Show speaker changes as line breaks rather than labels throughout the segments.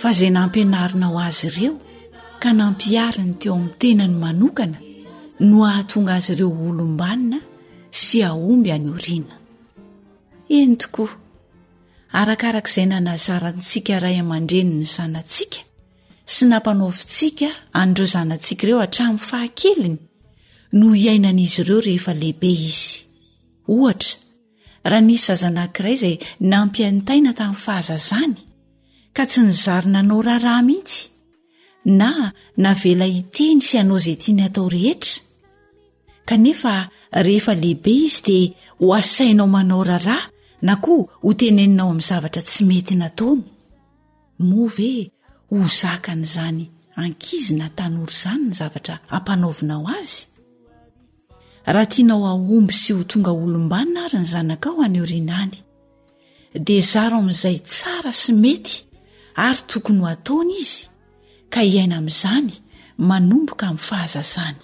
fa izay nampianarinao azy ireo ka nampihariny teo amin'ny tenany manokana no hahatonga azy ireo olom-banina sy ahomby any oriana eny tokoa arakaraka izay nanazarantsika ray aman-dreny ny zanatsika sy nampanaovintsika an'ireo zanatsika ireo hatramin'ny fahakeliny no hiainan'izy ireo rehefa lehibe izy ohatra Raha nisy zaza anankiray izay nampiantaina tamin'ny fahazazany ka tsy nizary nanao raharaha mihitsy na navela hiteny sy hanao izay tiany atao rehetra, kanefa rehefa lehibe izy dia ho asainao manao raharaha na koa ho teneninao amin'ny zavatra tsy mety nataony, moa ve ho zakan'izany ankizy na tanora izany ny zavatra ampanaovinao azy? Raha tianao hahomby sy ho tonga olom-banona ary ny zanakao any aoriana any, dia zaro amin'izay tsara sy mety ary tokony ho ataony izy, ka hiaina amin'izany manomboka amin'ny fahazazany.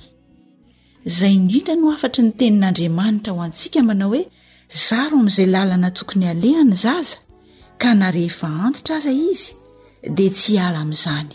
Izay indrindra no hafatry ny Tenin'Andriamanitra ho antsika manao hoe, Zaro amin'izay lalana tokony halehany ny zaza, ka na rehefa antitra aza izy, dia tsy hiala amin'izany.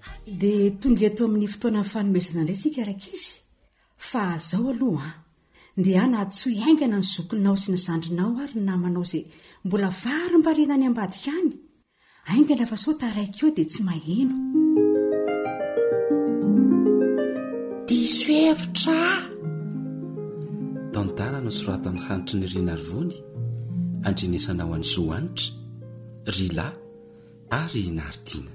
Dia tonga eto amin'ny fotoanan'ny fanomezana indray isika ry ankizy, fa izao aloha an! Ndehana hantsoy haingana ny zokinao sy ny zandrinao ary ny namanao izay mbola varimbariana any ambadika any. Haingana fa sao taraiky eo dia tsy maheno.
Diso hevitra ah! Tantara nosoratan'i Hanitry Nirinarivony, Andrenesanao an'i Zohanitra, Ry lahy, ary i Nardina.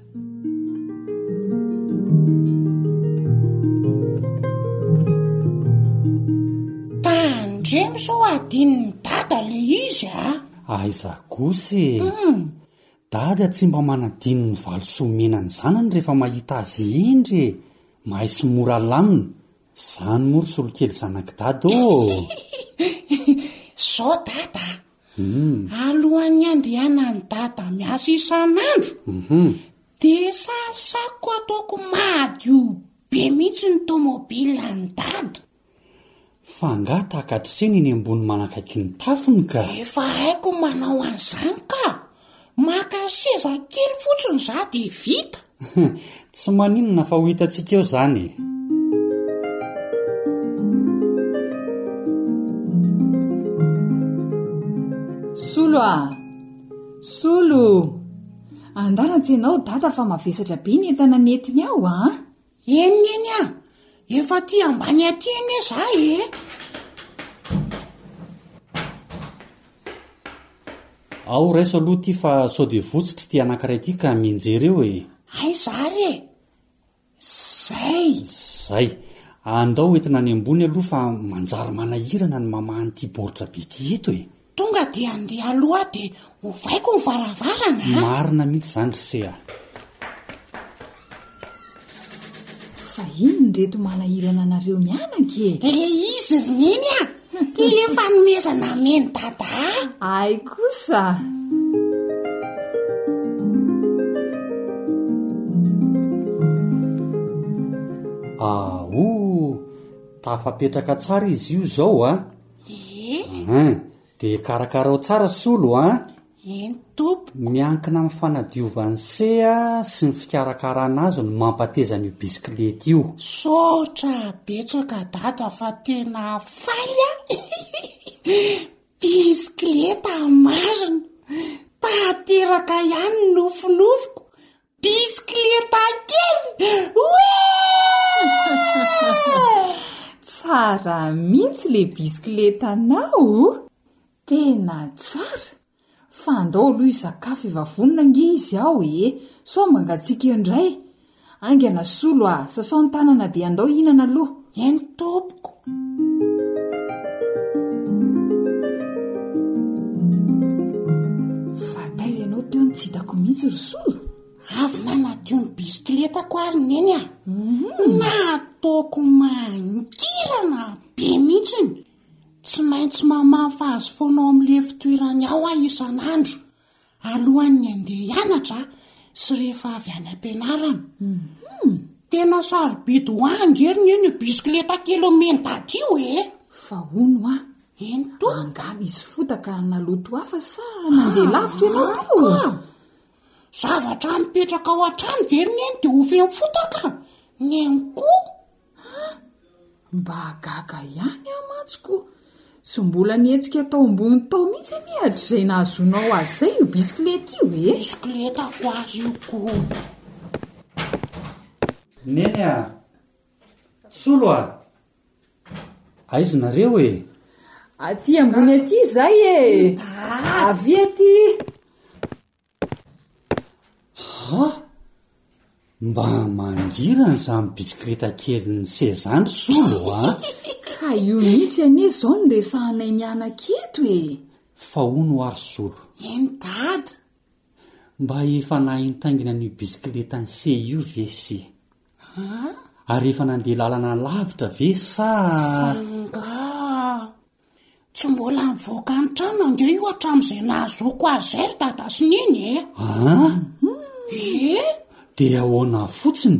Tandremo sao adinon'i dada le izy a! Ah.
Aiza kosa e! Hum. Dada tsy mba manadino ny valisoa omena ny zanany rehefa mahita azy indry e! Mahay sy mora lamina. Zany moa ry solokely zanak'i dada ô!
Zao dada a! Alohan'ny handehanan'i Dada miasa isan'andro dia sasako ataoko madio be mihitsy ny tomobilan'i Dada.
F'angaha takatrizay ny eny ambony manakaiky ny tafony ka!
Efa haiko ny manao an'izany ka! Maka seza kely fotsiny za de vita.
Tsy maninona fa ho hitantsika eo zany e.
Solo a! Solo! Andalantsy ianao dada fa mavesatra be ny entana nentiny ao
an! Eny neny a! Efa aty ambany aty anie za e!
Ao raiso aloha ity fa sao dia votsitra ity anankiray ity ka mianjera eo e!
Aiza ary e! Zay!
Zay! Andao entina any ambony aloha fa manjary manahirana ny mamaha an'ity baoritra be ity eto e!
Tonga dia andeha aloha aho dia ovaiko ny varavarana a!
Marina mihitsy izany ry se a!
Fa inona re ito manahirana anareo mianaka e?
Le izy ry neny a! Le fanomezana amen'i dada a!
Ay kosa!
Aoh! Tafapetraka tsara izy io izao a!
Eny.
Hein, dia hikarakarao tsara solo an!
Eny tompoko.
Miankina amin'ny fanadiovan'i Sea sy ny fikarakarana azy no mampateza an'io bisikilety io.
Saotra betsaka dada fa tena faly aho bisikileta marina, tanteraka ihany ny nofinofiko Bisikileta kely! Wee!
Tsara mintsy le bisikiletanao o! Tena tsara! Fa andao aloha hisakafo efa vonona ange izy ao e! Sao mangatsiaka eo indray! Aingana solo a! Sasao ny tanana dia andao hihinana aloha!
Eny tompoko.
Fa taiza ianao teo no tsy hitako mihitsy ry solo?
Avy nanadio ny bisikletako ary neny a. Mhm. Nataoko mangirana be mihitsy. Tsy maintsy mamafa azy foana ao amin'ilay fitoerany ao aho isan'andro. alohan'ny handeha hianatra sy rehefa avy any am-pianarana. Hum. Tena sarobidy ho ahy ange ry neny io bisikileta kely omen'i dada io e!
Fa hono hoa,
Eny tompoko.
angaha misy fotaka naloto hafa sa nandeha lavitra ianao teo?
Ah, ka. Zavatra mipetraka ao an-trano ve ry neny dia ho feno fotaka? Neny koa. Ha!
Mba gaga ihany aho mantsy koa. Tsy mbola nihetsika tao ambony tao mihitsy anie hatrizay nahazoanao azy izay io bisikileta io e!
Bisikletako azy io koa.
Neny a! Solo a! Aiza nareo e?
Aty ambony aty izay e! Avia aty!
Ha! Mba mangirana izany bisikileta kelin'i Cee izany ry Solo a!
Ka io mihitsy anie izao no resahanay mianaka eto e!
Fa hono ho'a ry Solo?
Eny Dada!
Mba efa nahintaingina an'io bisikiletan'i Cee io ve Cee? Ary efa nandeha lalana lavitra ve sa?
Fa nga! Tsy mbola nivoaka ny trano ange io hatramin'izay nahazoako azy izay ry dada sy neny e.
Ah?
Ie?
Dia ahoana fotsiny?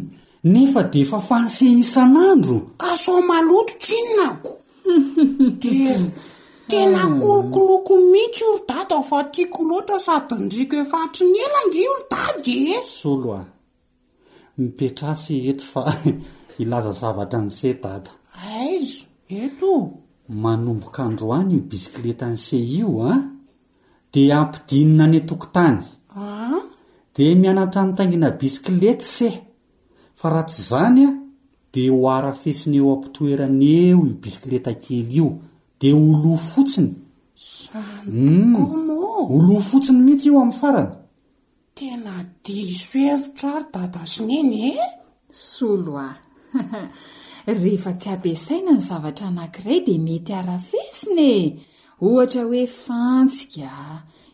Nefa dia fafanse isan'andro.
Ka sao maloto tsinona ko. Dia tena kolokoloko mihitsy io ry dada fa tiako loatra sady ny riko efa hatry ny ela ange io ry dada e.
Solo a. Mipetraha se eto fa hilaza zavatra an'i se dada.
Aiza? Eto o!
Manomboka androany io bisikletan'i se io an! Dia ampidinina any an-tokotany.
An?
Dia mianatra mitaingina bisikilety se, fa raha tsy izany an, dia ho harafesina eo am-pitoerany eo io bisikileta kely io, dia ho lo fotsiny. Zany
tokoa
moa! Ho lo fotsiny mihitsy io amin'ny farany.
Tena diso hevitra ary dada sy neny e!
Solo a! Rehefa tsy ampiasaina ny zavatra anankiray dia mety harafesina e! Ohatra hoe fantsika,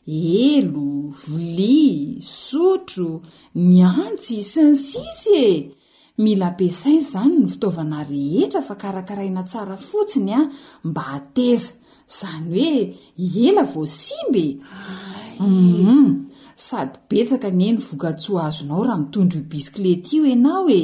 elo, vilia, sotro, ny antsy, sy ny sisa e! Mila ampiasaina izany ny fitaovana rehetra fa karakaraina tsara fotsiny a mba hateza, izany hoe ela vao simba e! Humm! Sady betsaka anie ny vokatsoa azonao raha mitondra io bisikileta io ianao e!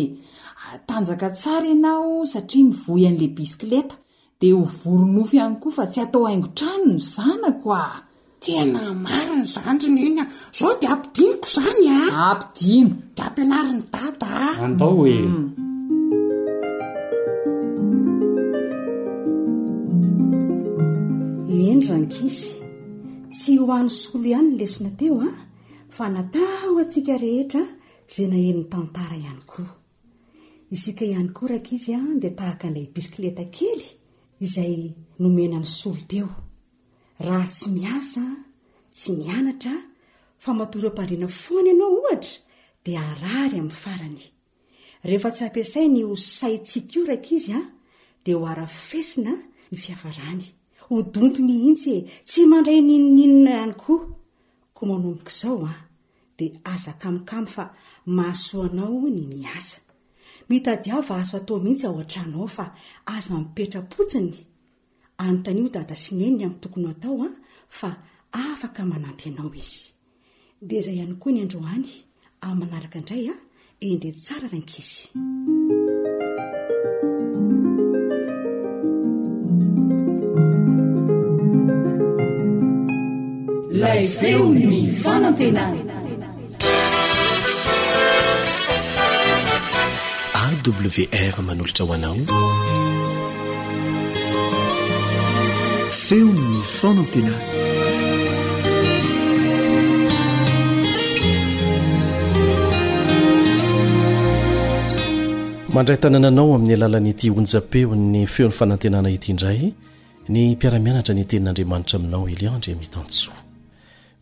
Atanjaka tsara ianao satria mivoy an'ilay bisikileta. Dia ho vory nofy ihany koa fa tsy atao haingo trano ny zanako ah!
Tena marina zandry neny a! Zao dia ampidiniko zany a!
Ampidino!
Dia ampianarin'i dada a!
Andao e!
Eny rankizy, tsy ho any solo ihany ny lesona teo an, fa natahoantsika rehetra izay naheno ny tantara ihany koa. Isika ihany koa rankizy dia tahaka ilay bisikileta kely izay nomena ny solo teo. Raha tsy miasa, tsy mianatra fa matoa ireo mpandriana foana ianao ohatra dia harary amin'ny farany. Rehefa tsy ampiasaina io saintsika io rankizy dia ho arafesina ny fiafarany. Ho donto mihitsy e! Tsy mandray n'inon'inona ihany koa. Koa manomboka izao an! dia aza kamokamo fa mahasoa anao ny miasa. Mitadiava asa atao mihitsy ao an-trano ao fa aza mipetra-potsiny. Anontanio dada sy neny ny amin'ny tokony hatao an, fa afaka manampy anao izy. Dia izay ihany koa ny androany amin'ny manaraka indray an, Endre tsara ry
ankizy. Lay feon'ny fanantenana.
AWR manolotra ho anao. Feon'ny fanantenana. mandray tanana anao amin'ny alalan'ity onja-peon'ny feon'ny fanantenana ity indray ny mpiaramianatra ny tenin'andriamanitra aminao eliandre mitantsoa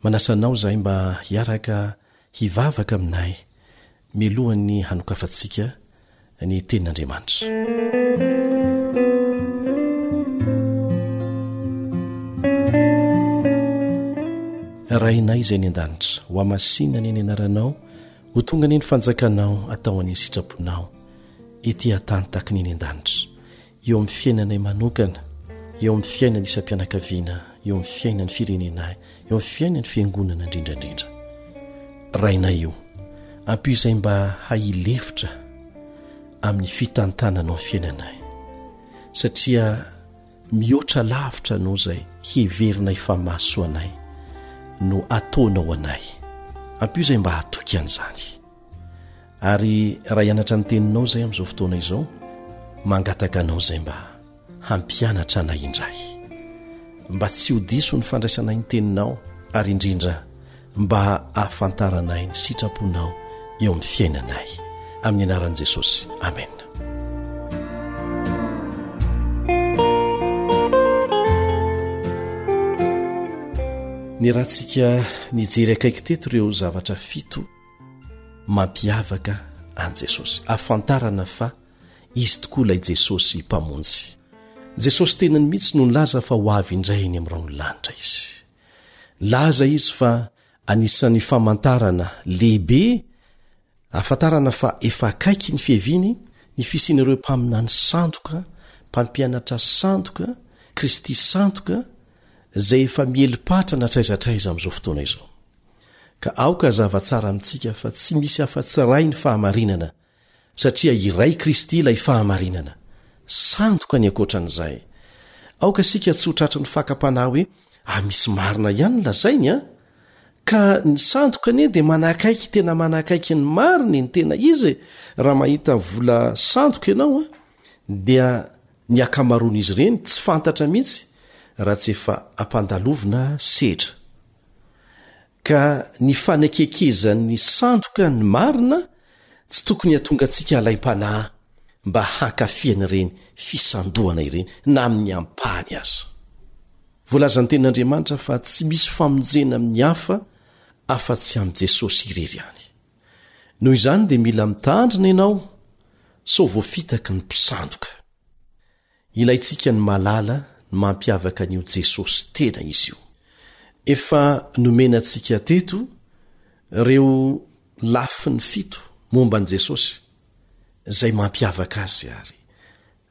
manasanao izay mba hiaraka Hivavaka aminay mialohan'ny hanokafantsika ny Tenin'Andriamanitra. Rainay izay any an-danitra, hohamasinany ny anaranao, ho tonga ny ny fanjakanao, atao any ny sitraponao, ety an-tany takin'ny any an-danitra. eo amin'ny fiainanay manokana, eo amin'ny fiainany isam-pianakaviana, eo amin'ny fiainan'ny firenenay, eo amin'ny fiainan'ny fiangonana indrindrandrindra. Rainay io, ampio izay mba hahilefitra amin'ny fitantananao ny fiainanay, satria mihoatra lavitra noho izay heverinay fa mahasoa anay no ataonao anay. Ampio izay mba hatoky an'izany. ary raha hianatra ny teninao izay amin'izao fotoana izao mangataka anao izay mba hampianatra anay indray mba tsy ho diso ny fandraisanay ny teninao ary indrindra mba hahafantaranay ny sitraponao eo amin'ny fiainanay amin'ny anaran'i jesosy amena ny rahantsika nijery akaiky teto ireo zavatra fito Mampiavaka an'i Jesosy. Ahafantarana fa Izy tokoa ilay Jesosy Mpamonjy. Jesosy tenany mihitsy no nilaza fa ho avy indray eny amin'ny rahon'ny lanitra Izy. Nilaza Izy fa anisan'ny famantarana lehibe ahafantarana fa efa akaiky ny fiaviany ny fisian'ireo mpaminany sandoka, mpampianatra sandoka, Kristy sandoka, izay efa mieli-patra na hatraiza hatraiza amin'izao fotoana izao. Ka aoka hazava tsara amintsika fa tsy misy afa-tsy iray ny fahamarinana, satria iray Kristy ilay fahamarinana. Sandoka ny ankoatra an'izay. Aoka isika tsy ho tratry ny fakam-panahy hoe, Ah misy marina ihany ny lazainy an! Ka ny sandoka anie dia manakaiky tena manakaiky ny marina e, ny tena izy e! Raha mahita vola sandoka ianao an, dia ny ankamaroan'izy ireny tsy fantatra mihitsy raha tsy efa ampandalovina sehatra. Ka ny fanekekezan'ny sandoka ny marina tsy tokony hatonga antsika alaim-panahy mba hankafy an'ireny fisandohana ireny na amin'ny ampahany aza. Voalazan'ny Tenin'Andriamanitra fa tsy misy famonjena amin'ny hafa afa-tsy amin'i Jesosy irery ihany. Noho izany dia mila mitandrina ianao sao voafitaky ny mpisandoka. Ilaintsika ny mahalala ny mampiavaka an'io Jesosy tena izy io. Efa nomena antsika teto ireo lafiny fito momba an'i Jesosy, izay mampiavaka azy ary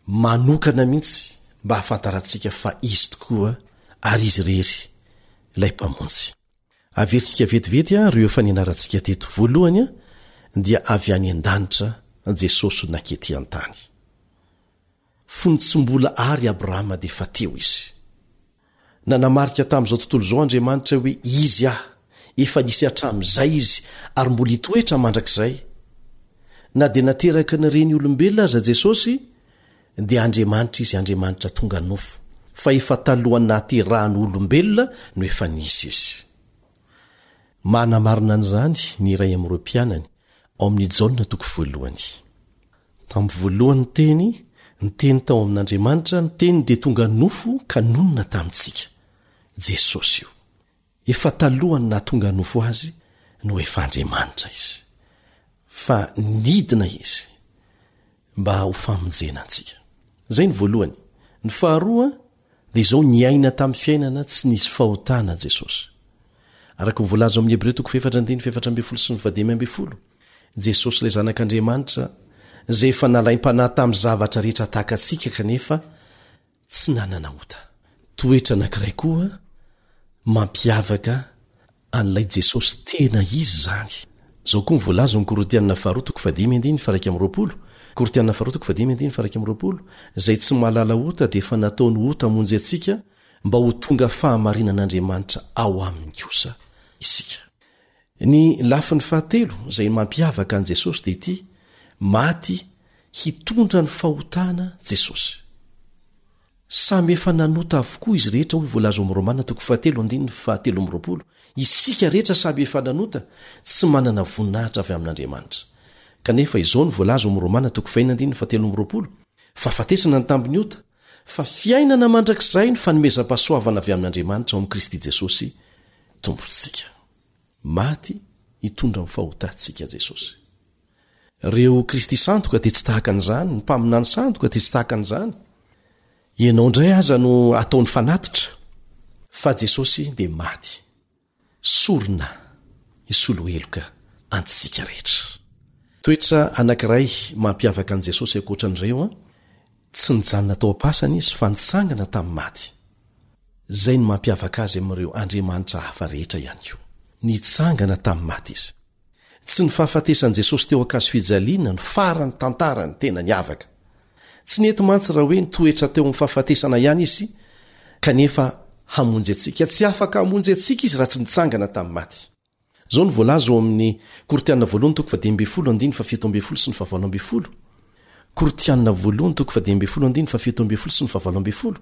manokana mihitsy mba hahafantarantsika fa izy tokoa ary izy irery ilay Mpamonjy. Averintsika vetivety ireo efa nianarantsika teto. Voalohany dia avy any an-danitra Jesosy nakety an-tany. Fony tsy mbola àry Abrahama dia efa teo izy. Nanamarika tamin'izao tontolo izao Andriamanitra hoe Izy aho, efa nisy hatramin'izay Izy ary mbola hitoetra mandrakizay. Na dia nateraka ny reny olombelona aza Jesosy, dia Andriamanitra Izy, Andriamanitra tonga nofo, fa efa talohan'ny nahaterahan'ny olombelona no efa nisy Izy. Manamarina an'izany ny iray amin'ireo mpianany ao amin'ny Jaona toko voalohany. Tamin'ny voalohany ny Teny, ny Teny tao amin'Andriamanitra, ny Teny dia tonga nofo ka nonina tamintsika. Jesosy io. Efa talohan'ny nahatonga nofo Azy no efa Andriamanitra Izy. Fa nidina Izy mba ho famonjena antsika. Izay ny voalohany. Ny faharoa, Dia izao niaina tamin'ny fiainana tsy nisy fahotana Jesosy. Araka ny voalaza ao amin'ny Hebreo toko fahefatra andininy fahefatra ambin'ny folo sy ny fahadimy ambin'ny folo, Jesosy ilay Zanak'Andriamanitra izay efa nalaim-panahy tamin'ny zavatra rehetra takantsika kanefa tsy nanana ota. Toetra anankiray koa mampiavaka an'ilay Jesosy tena izy izany. Izao koa ny voalaza ao amin'ny Korintiana faharoa toko fahadimy andininy faha iraika amby roapolo, Korintiana faharoa toko fahadimy andininy faha iraika amby roapolo, Izay tsy mahalala ota dia efa nataony ota hamonjy antsika, mba ho tonga fahamarinan'Andriamanitra ao aminy kosa isika. Ny lafiny fahatelo izay mampiavaka an'i Jesosy dia ity, Maty hitondra ny fahotana Jesosy. Samy efa nanota avokoa izy rehetra hoy voalaza ao amin'ny Romana toko fahatelo andininy fahatelo amby roapolo, isika rehetra samy efa nanota, tsy manana voninahitra avy amin'Andriamanitra. Kanefa izao no voalaza ao amin'ny Romana toko fahenina andininy fahatelo amby roapolo, Fahafatesana ny tambin'ny ota, fa fiainana mandrakizay ny fanomezam-pahasoavana avy amin'Andriamanitra ao amin'i Kristy Jesosy Tompontsika. Maty hitondra ny fahotantsika Jesosy. Ireo Kristy sandoka dia tsy tahaka an'izany, ny mpaminany sandoka dia tsy tahaka an'izany. Ianao indray aza no ataony fanatitra, fa Jesosy dia maty, sorona, hisolo heloka antsika rehetra. Toetra anankiray mampiavaka an'i Jesosy ankoatra an'ireo, tsy nijanona tao am-pasana izy fa nitsangana tamin'ny maty. Izay no mampiavaka azy amin'ireo andriamanitra hafa rehetra ihany koa. Nitsangana tamin'ny maty izy. Tsy ny fahafatesan'i Jesosy teo an-kazofijaliana no faran'ny tantarany tena niavaka. Tsy nety mantsy raha hoe nitoetra teo amin'ny fahafatesana ihany Izy kanefa hamonjy antsika. Tsy afaka hamonjy antsika Izy raha tsy nitsangana tamin'ny maty. Izao no voalaza ao amin'ny Korintiana Voalohany toko faha dimy ambin'ny folo andininy faha fito ambin'ny folo sy ny faha valo ambin'ny folo, Korintiana Voalohany toko faha dimy ambin'ny folo andininy faha fito ambin'ny folo sy ny faha valo ambin'ny folo,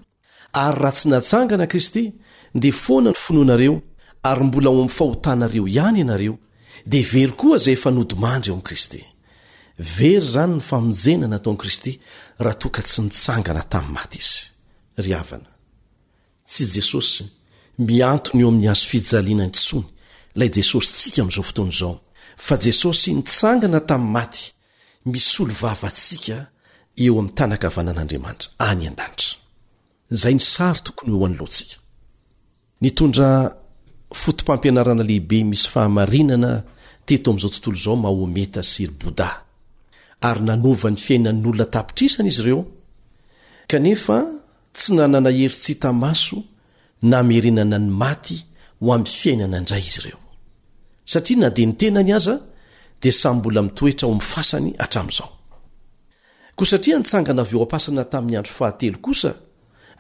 Ary raha tsy natsangana Kristy, dia foana ny finoanareo, ary mbola ao amin'ny fahotanareo ihany ianareo, dia very koa izay efa nodimandry ao amin'i Kristy. Very izany ny famonjena nataon'i Kristy raha toa ka tsy nitsangana tamin'ny maty Izy. Ry havana, tsy Jesosy mihantona eo amin'ny hazo fijaliana intsony ilay Jesosintsika amin'izao fotoana izao, fa Jesosy nitsangana tamin'ny maty, Misolo vava antsika eo amin'ny tàna ankavanan'Andriamanitra any an-danitra. Izay ny sary tokony ho eo anoloantsika. Nitondra fotopampianarana lehibe misy fahamarinana teto amin'izao tontolo izao Mahometa sy ry Boudhà, ary nanova ny fiainan'ny olona an-tapitrisany izy ireo, kanefa tsy nanana herin-tsita maso namerenana ny maty ho amin'ny fiainana indray izy ireo, satria na dia ny tenany aza dia samy mbola mitoetra ao amin'ny fasany hatramin'izao. Koa satria nitsangana avy eo am-pasana tamin'ny andro fahatelo kosa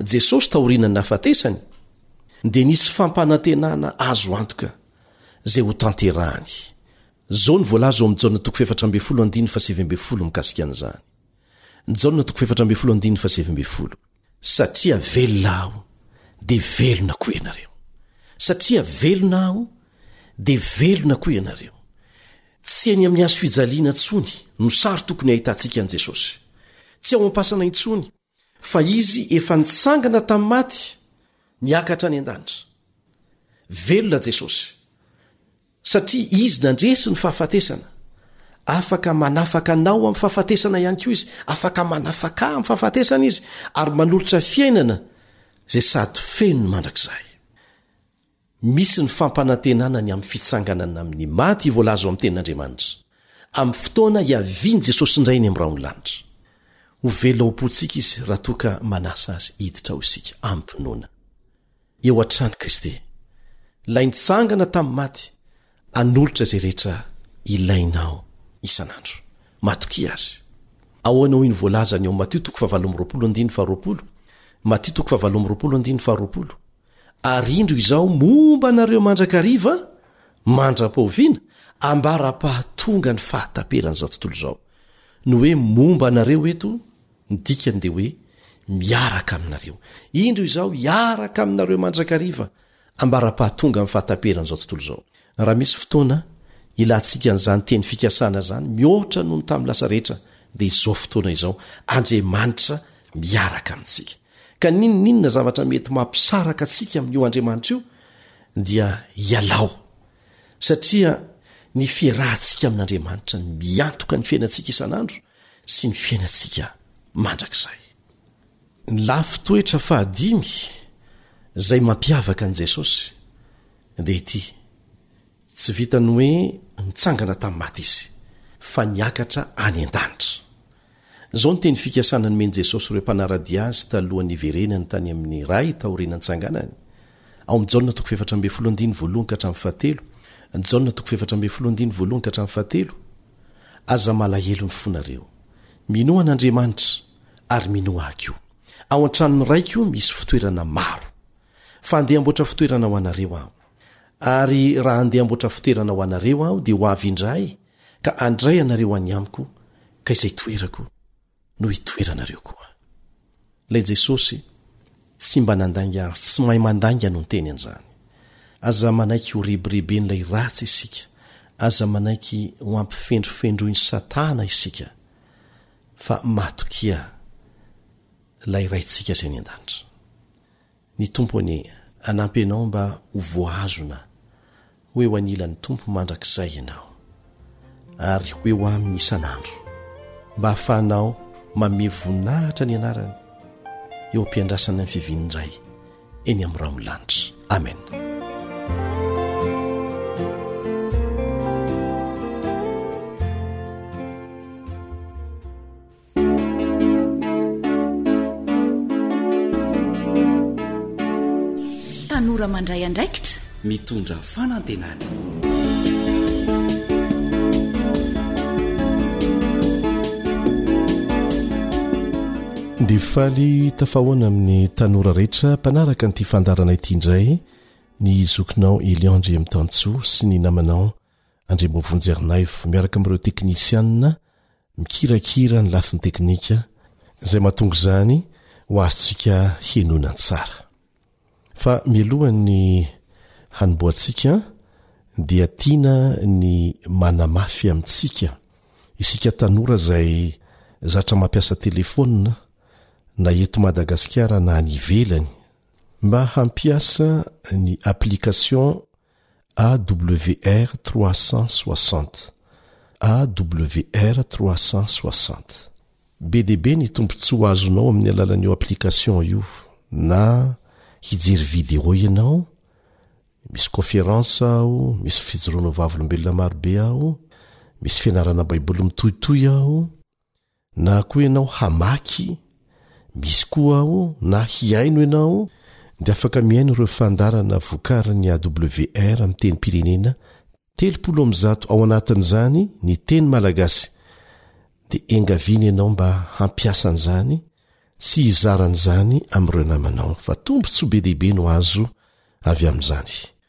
Jesosy taorian'ny nahafatesany, dia nisy fampanantenana azo antoka izay hotanterahany. Izao no voalaza ao amin'ny Jaona toko fahefatra ambin'ny folo andininy fahasivy ambin'ny folo mikasika an'izany, Jaona toko fahefatra ambin'ny folo andininy fahasivy ambin'ny folo. Satria velona Aho, dia velona koa ianareo. Satria velona Aho, dia velona koa ianareo. Tsy eny amin'ny hazo fijaliana intsony no sary tokony hahitantsika an'i Jesosy. Tsy ao am-pasana intsony, fa Izy efa nitsangana tamin'ny maty, niakatra any an-danitra. Velona Jesosy. Satria Izy nandresy ny fahafatesana, afaka manafaka anao amin'ny fahafatesana ihany koa Izy. Afaka manafaka ahy amin'ny fahafatesana Izy, ary manolotra fiainana izay sady feno ny mandrakizay. Misy ny fampanantenana ny amin'ny fitsanganana amin'ny maty voalaza ao amin'ny Tenin'Andriamanitra, amin'ny fotoana hiavian'i Jesosy indray eny amin'ny rahon'ny lanitra. Ho velona ao am-pontsika Izy raha toa ka manasa Azy hiditra ao isika, amim-pinoana. eo hatrany Kristy, Ilay nitsangana tamin'ny maty, hanolotra izay rehetra ilainao isan'andro. Matokia Azy. Ahoana hoy ny voalazany ao Matio toko fahavalo amby roapolo andininy faharoapolo? Matio toko fahavalo amby roapolo andininy faharoapolo. Ary indro izao momba anareo mandrakariva, mandra-pahoviana, ambara-pahatonga ny fahataperan'izao tontolo izao. Ny hoe momba anareo eto Ny dikany dia hoe miaraka aminareo. Indro izaho hiaraka aminareo mandrakariva, ambara-pahatonga amin'ny fahataperan'izao tontolo izao. Raha misy fotoana ilantsika an'izany teny fikasana izany mihoatra noho ny tamin'ny lasa rehetra, dia izao fotoana izao. Andriamanitra miaraka amintsika. Ka n'inon'inona zavatra mety mampisaraka antsika amin'io Andriamanitra io, dia ialao. satria ny fiarahantsika amin'Andriamanitra no miantoka ny fiainantsika isan'andro sy ny fiainantsika mandrakizay. Ny lafy toetra fahadimy izay mampiavaka an'i Jesosy dia ity, tsy vitan'ny hoe nitsangana tamin'ny maty izy, fa niakatra any an-danitra. Izao ny teny fikasana nomen'i Jesosy ireo mpanara-dia Azy talohan'ny hiverenany tany amin'ny Ray taorian'ny Nitsanganany, ao amin'ny Jaona toko fahefatra ambin'ny folo andininy voalohany ka hatramin'ny fahatelo, Jaona toko fahefatra ambin'ny folo andininy voalohany ka hatramin'ny fahatelo, Aza malahelo ny fonareo. Minoa an'Andriamanitra, ary minoa Ahy koa. Ao an-tranon'ny Raiko misy fitoerana maro. Fa handeha hamboatra fitoerana ho anareo Aho. Ary raha handeha hamboatra fitoerana ho anareo Aho, dia ho avy indray, ka andray ianareo any amiko ka izay toerako no hitoeranareo koa ilay jesosy tsy mba nandainga ary tsy mahay mandainga no nteny an'izany aza manaiky ho rebreben'ilay ratsy isika aza manaiky ho ampifendrofendroiny satana isika fa matokia lay raintsika izay ny an-danitra Ny Tompo anie hanampy anao mba ho voahazona ho eo anilan'ny Tompo mandrakizay ianao ary ho eo aminy isan'andro mba hahafahanao mamehy voninahitra ny anarany eo am-piandrasana ny fivian'ny Ray eny amin'ny rahon'ny lanitra. Amen.
Tanora mandray andraikitra,
mitondra fanantenana.
Dia faly tafahoana amin'ny tanora rehetra mpanaraka an'ity fandarana ity indray ny zokinao Eliandry Emitansoa sy ny namanao Andriamboavonjerinaivo miaraka amin'ireo teknisianina mikirakira ny lafiny teknika izay mahatonga izany ho azontsika henoina tsara. Fa mialohan'ny hanombohantsika dia tiana ny manamafy amintsika isika tanora izay zatra mampiasa telefaonina na eto Madagasikara na any ivelany mba hampiasa ny application AWR 360, AWR 360. Be dia be ny tombontsoa azonao amin'ny alalan'io application io na hijery vidéo ianao, misy conférence aho, misy fijoroana ho vavolombelona marobe aho, misy fianarana Baiboly mitohitohy aho, Na koa ianao hamaky, misy koa aho, na hihaino ianao, dia afaka mihaino ireo fandaharana vokarin'ny awr amin'ny tenim-pirenena telopolo amby zato ao anatin'izany ny teny malagasy, dia engaviana ianao mba hampiasa an'izany sy hizara an'izany amin'ireo namanao fa tombontsoa be dia be no azo avy amin'izany.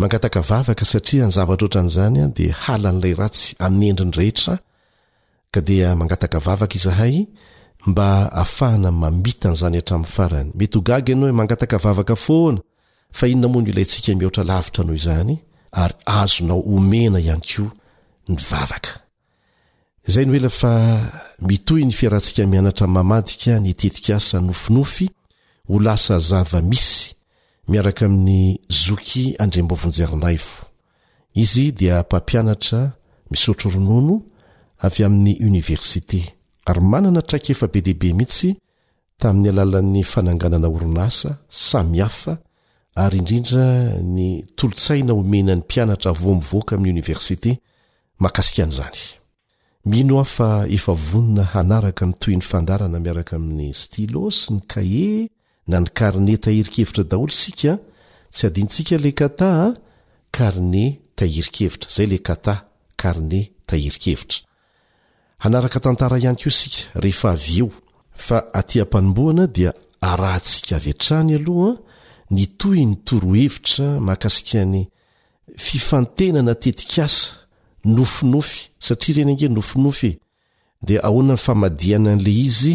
Mangataka vavaka satria ny zavatra ohatran'izany dia halan'ilay ratsy amin'ny endriny rehetra ka dia mangataka vavaka izahay mba afahana mamita an'izany hatramin'ny farany. Mety ho gaga ianao hoe mangataka vavaka foana fa inona moa no ilaintsika mihoatra lavitra noho izany ary azonao omena ihany koa ny vavaka. Izay no ela fa mitohy ny fiarahantsika mianatra mamadika ny tetikasa nofinofy ho lasa zava-misy miaraka amin'ny Zoky Andriambaovonjerinaivo. Izy dia mpampianatra misotro ronono avy amin'ny oniversite ary manana traikefa be dia be mihitsy tamin'ny alalan'ny fananganana orinasa samihafa ary indrindra ny tolotsaina omena ny mpianatra vo mivoaka amin'ny oniversite makasika an'izany mino aho fa efa vonona hanaraka ny toy ny fandarana miaraka amin'ny stylo sy ny kae na ny karne tahirikevitra daholo isika tsy adintsika le kata karne tahirikevitra zay le kata karne tahirikevitra Hanaraka tantara ihany koa isika rehefa avy eo. Fa aty am-panombohana dia arahantsika avy hatrany aloha ny tohin'ny torohevitra mahakasika ny fifantenana tetikasa nofinofy satria ireny ange nofinofy e! dia ahoana ny famadihana an'ilay izy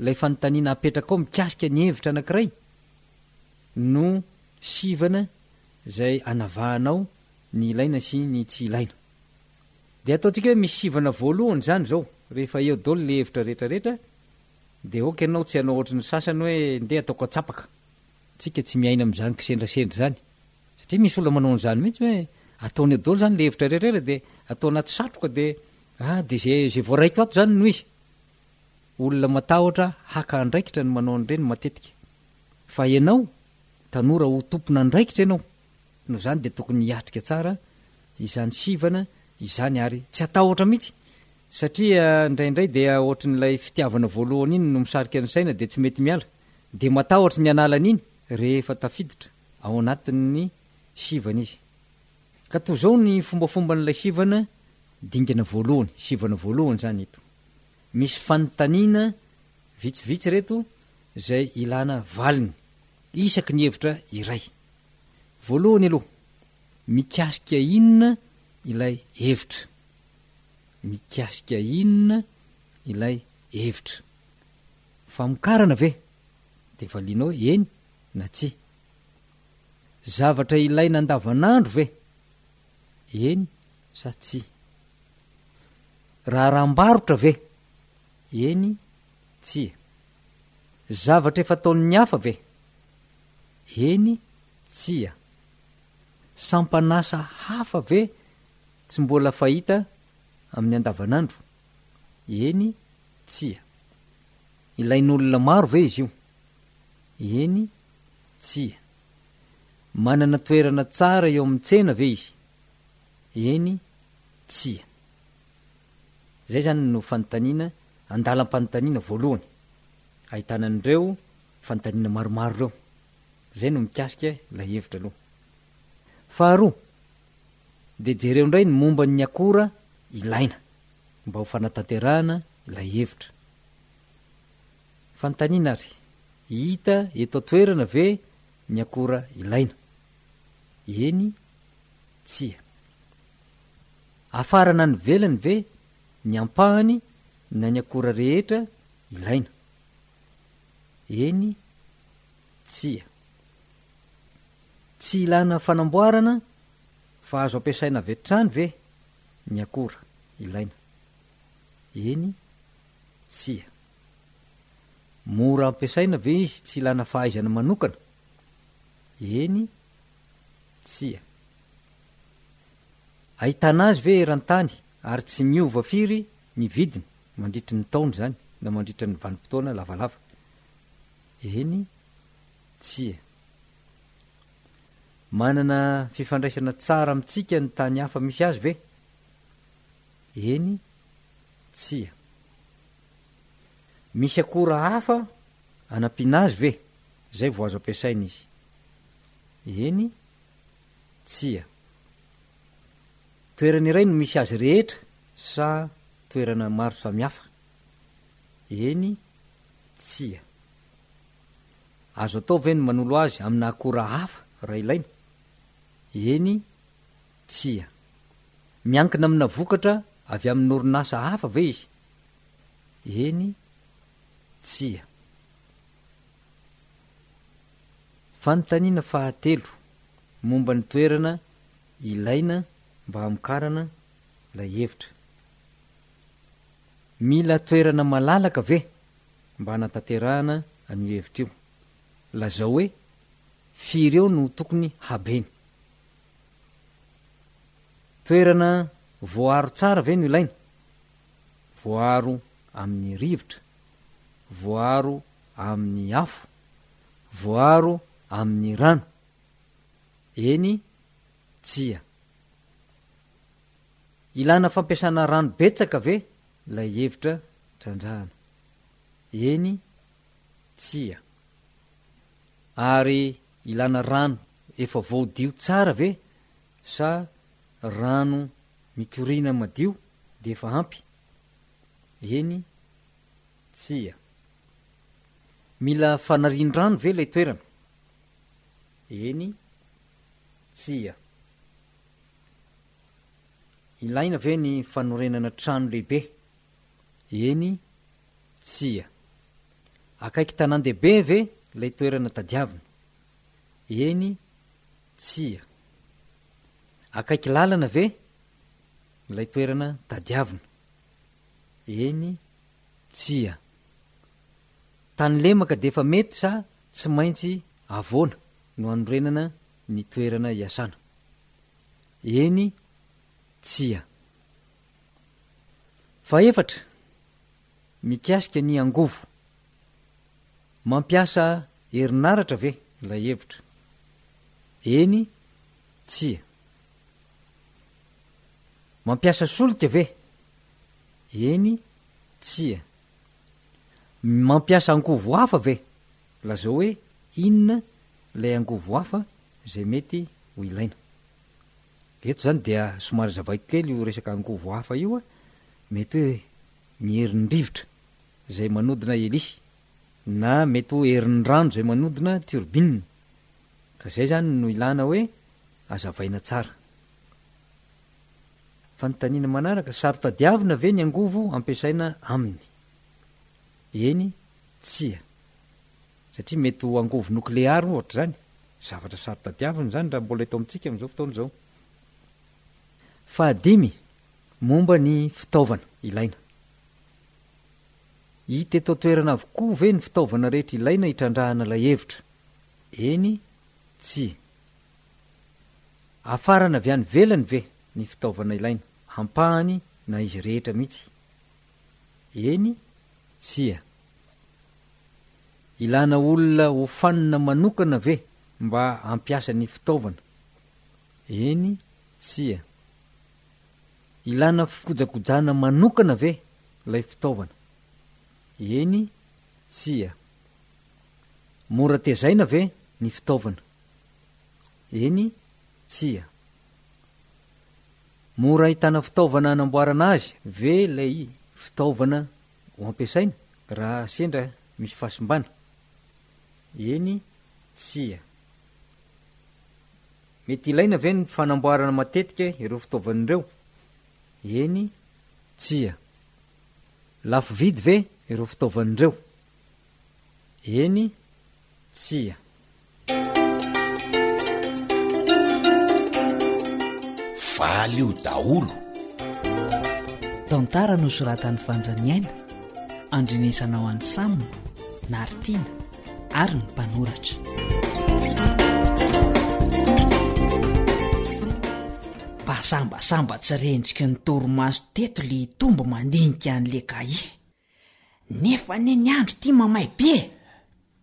Ilay fanontaniana
apetrakao mikasika ny hevitra anankiray no sivana izay anavahanao ny ilaina sy ny tsy ilaina. Dia ataontsika hoe misy sivana voalohany izany izao, rehefa eo daholo ilay hevitra rehetrarehetra dia ok ianao tsy hanao ohatry ny sasany hoe ndeha ataoko atsapaka. Tsika tsy miaina amin'izany kisendrasendra izany satria misy olona manao an'izany mihitsy hoe ataony eo daholo izany ilay hevitra rehetrarehetra dia atao anaty satroka dia ah dia izay izay voaraiko ato izany no izy. Olona matahotra haka andraikitra ny manao an'ireny matetika. Fa ianao, tanora ho tompon'andraikitra ianao, noho izany dia tokony hiatrika tsara izany sivana izany ary tsy hatahotra mihitsy satria indraindray dia ohatrin'ilay fitiavana voalohany iny no misarika ny saina dia tsy mety miala, dia matahotra ny hanala an'iny rehefa tafiditra ao anatin'ny sivana izy. Ka toa izao ny fombafomban'ilay sivana dingana voalohany, sivana voalohany izany eto. Misy fanontaniana vitsivitsy ireto izay ilana valiny isaky ny hevitra iray. Voalohany aloha, mikasika inona ilay hevitra? Mikasika inona ilay hevitra? Famokarana ve? Dia valianao eny na tsia. Zavatra ilaina andavanandro ve? Eny sa tsia? Raharaham-barotra ve? Eny, tsia. Zavatra efa ataon'ny hafa ve? Eny, tsia. Sampan'asa hafa ve tsy mbola fahita amin'ny andavanandro? Eny, tsia. Ilain'olona maro ve izy io? Eny, tsia. Manana toerana tsara eo amin'ny tsena ve izy? Eny, tsia. Izay izany no fanontaniana, andalam-panontaniana voalohany, ahitana an'ireo fanontaniana maromaro ireo. Izay no mikasika ilay hevitra aloha. Faharoa, dia jereo indray ny momba ny akora ilaina mba ho fanatanterahana ilay hevitra. Fanontaniana ary, hita eto an-toerana ve ny akora ilaina? Eny, tsia. Afara na any ivelany ve ny ampahany na ny akora rehetra ilaina? Eny, tsia. Tsy ilana fanamboarana fa azo ampiasaina avy hatrany ve ny akora ilaina? Eny, tsia. Mora ampiasaina ve izy tsy ilana fahaizana manokana? Eny, tsia. Ahitana azy ve eran-tany ary tsy miova firy ny vidiny mandritry ny taona izany na mandritra ny vanim-potoana lavalava? Eny, tsia. Manana fifandraisana tsara amintsika ny tany hafa misy azy ve? Eny, tsia. Misy akora hafa anampiana azy ve izay vao azo ampiasaina izy? Eny, tsia. Toerana iray no misy azy rehetra sa toerana maro samihafa? Eny, tsia. Azo atao ve ny manolo azy amina akora hafa raha ilaina? Eny, tsia. Miankina amina vokatra avy amin'ny orinasa hafa ve izy? Eny, tsia. Fanontaniana fahatelo, momba ny toerana ilaina mba hamokarana ilay hevitra. Mila toerana malalaka ve mba hanatanterahana an'io hevitra io? Lazao hoe firy eo no tokony habeny. Toerana voaaro tsara ve no ilaina? Voaaro amin'ny rivotra, voaaro amin'ny afo, voaaro amin'ny rano? Eny, tsia. Ilana fampiasana rano betsaka ve ilay efitra trandrahana? Eny, tsia. Ary Ilana rano efa voadio tsara ve sa rano mikoriana madio dia efa ampy? Eny, tsia. Mila fanarian-drano ve ilay toerana? Eny, tsia. Ilaina ve ny fanorenana trano lehibe? Eny, Tsia. Akaiky tanàn-dehibe ve ilay toerana tadiavina? Eny, tsia. Akaiky lalana ve ilay toerana tadiavina? Eny, tsia. Tany lemaka dia efa mety sa tsy maintsy avoana no anorenana ny toerana iasana? Eny, tsia. Fahefatra, mikasika ny angovo. Mampiasa herinaratra ve ilay hevitra? Eny, tsia. Mampiasa solika ve? Eny, tsia. Mampiasa angovo hafa ve? Lazao hoe inona ilay angovo hafa izay mety ho ilaina. Eto izany dia somary zavaiko kely io resaka angovo hafa io a, mety hoe ny herin'ny rivotra izay manodina helisy, na mety ho herin'ny rano izay manodina turbine, ka izay izany no ilana hoe azavaina tsara. Fanontaniana manaraka, saro-tadiavina ve ny angovo ampiasaina aminy? Eny, tsia. satria mety ho angovo nokleary ohatra izany, zavatra saro-tadiavina izany raha mbola eto amintsika amin'izao fotoana izao. Fahadimy, momba ny fitaovana ilaina. Hita eto an-toerana avokoa ve ny fitaovana rehetra ilaina hitrandrahana ilay hevitra? Eny, tsia. Hafarana avy any ivelany ve ny fitaovana ilaina, ampahany na izy rehetra mihitsy? Eny, tsia. Ilana olona hofanina manokana ve mba hampiasa ny fitaovana? Eny, tsia. Ilana fikojakojana manokana ve ilay fitaovana? Eny, tsia. Mora tezaina ve ny fitaovana? Eny, tsia. Mora ahitana fitaovana hanamboarana azy ve ilay fitaovana? ho ampiasaina raha sendra misy fahasimbana? Eny, tsia. Mety ilaina ve ny fanamboarana matetika ireo fitaovana ireo? Eny, tsia. Lafo vidy ve ireo fitaovana ireo? Eny, tsia.
Valio daholo.
Tantara nosoratan'i Vanja Niaina, andrenesanao an'i Sam, Nartiana ary ny mpanoratra. Basambasamba tsy rendriky ny torimaso teto le hitombo mandinika an'le cahier. Nefa anie ny andro ity mamay be e!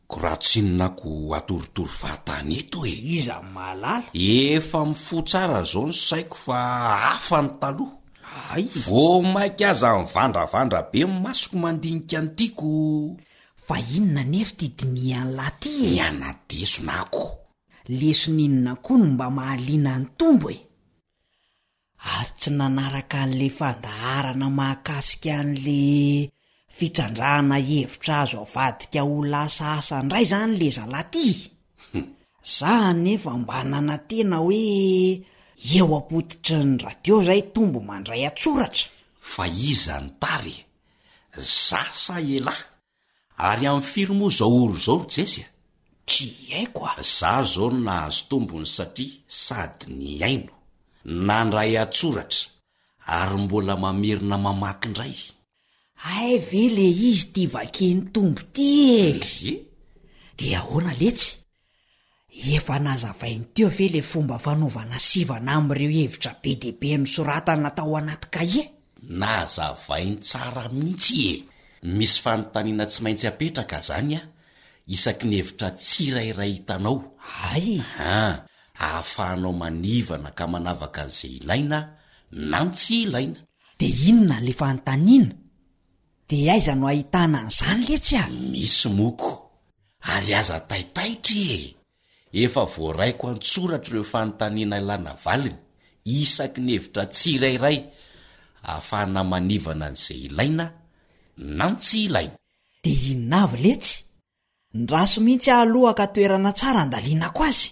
Ko raha tsinona ko atorotoro fahatany eto e!
Iza mahalala?
Efa mifoha tsara izao ny saiko fa hafa ny taloha.
Hay!
Vao maika aza mivandravandra be ny masoko mandinika ny tiako.
Fa inona anefa ity dinihan'lah ity e?
Miana-desona ako.
Lesona inona koa no mba mahaliana an'i Tombo e? ary tsy nanaraka an'ilay fandaharana mahakasika an'ilay fitrandrahana hevitra azo avadika ho lasa asa indray izany ilay zalahy ity. Za anefa mba nanantena hoe eo am-pototry ny radio izay hitombo mandray an-tsoratra.
Fa iza ny tara e? Za sa elah? Ary amin'ny firy moa izao ory izao ry Jesy a?
Tsy haiko a!
Za zao nahazo tombony satria sady nihaino, nandray an-tsoratra ary mbola mamerina mamaky
indray. Hay ve le izy ty vakian'i Tombo ty e!
Ndry!
Dia ahoana letsy? Efa nazavainy teo ve ilay fomba fanaovana sivana amin'ireo hevitra be dia be nosoratana tao anaty kahie?
Nazavainy tsara mihitsy e! Misy fanontaniana tsy maintsy apetraka izany an, isaky ny hevitra tsirairay hitanao.
Hay!
A, Ahafahanao manivana ka manavaka an'izay ilaina na ny tsy ilaina.
Dia inona ilay fanontaniana? Dia aiza no ahitana an'izany letsy a?
Misy moko. Ary aza taitaitra e! Efa voaraiko an-tsoratra ireo fanontaniana ilana valiny, isaky ny hevitra tsirairay, ahafahana manivana an'izay ilaina na ny tsy ilaina.
Dia inona avy letsy? Ndraso mihitsy aho aloha ka toerana tsara andalinako azy.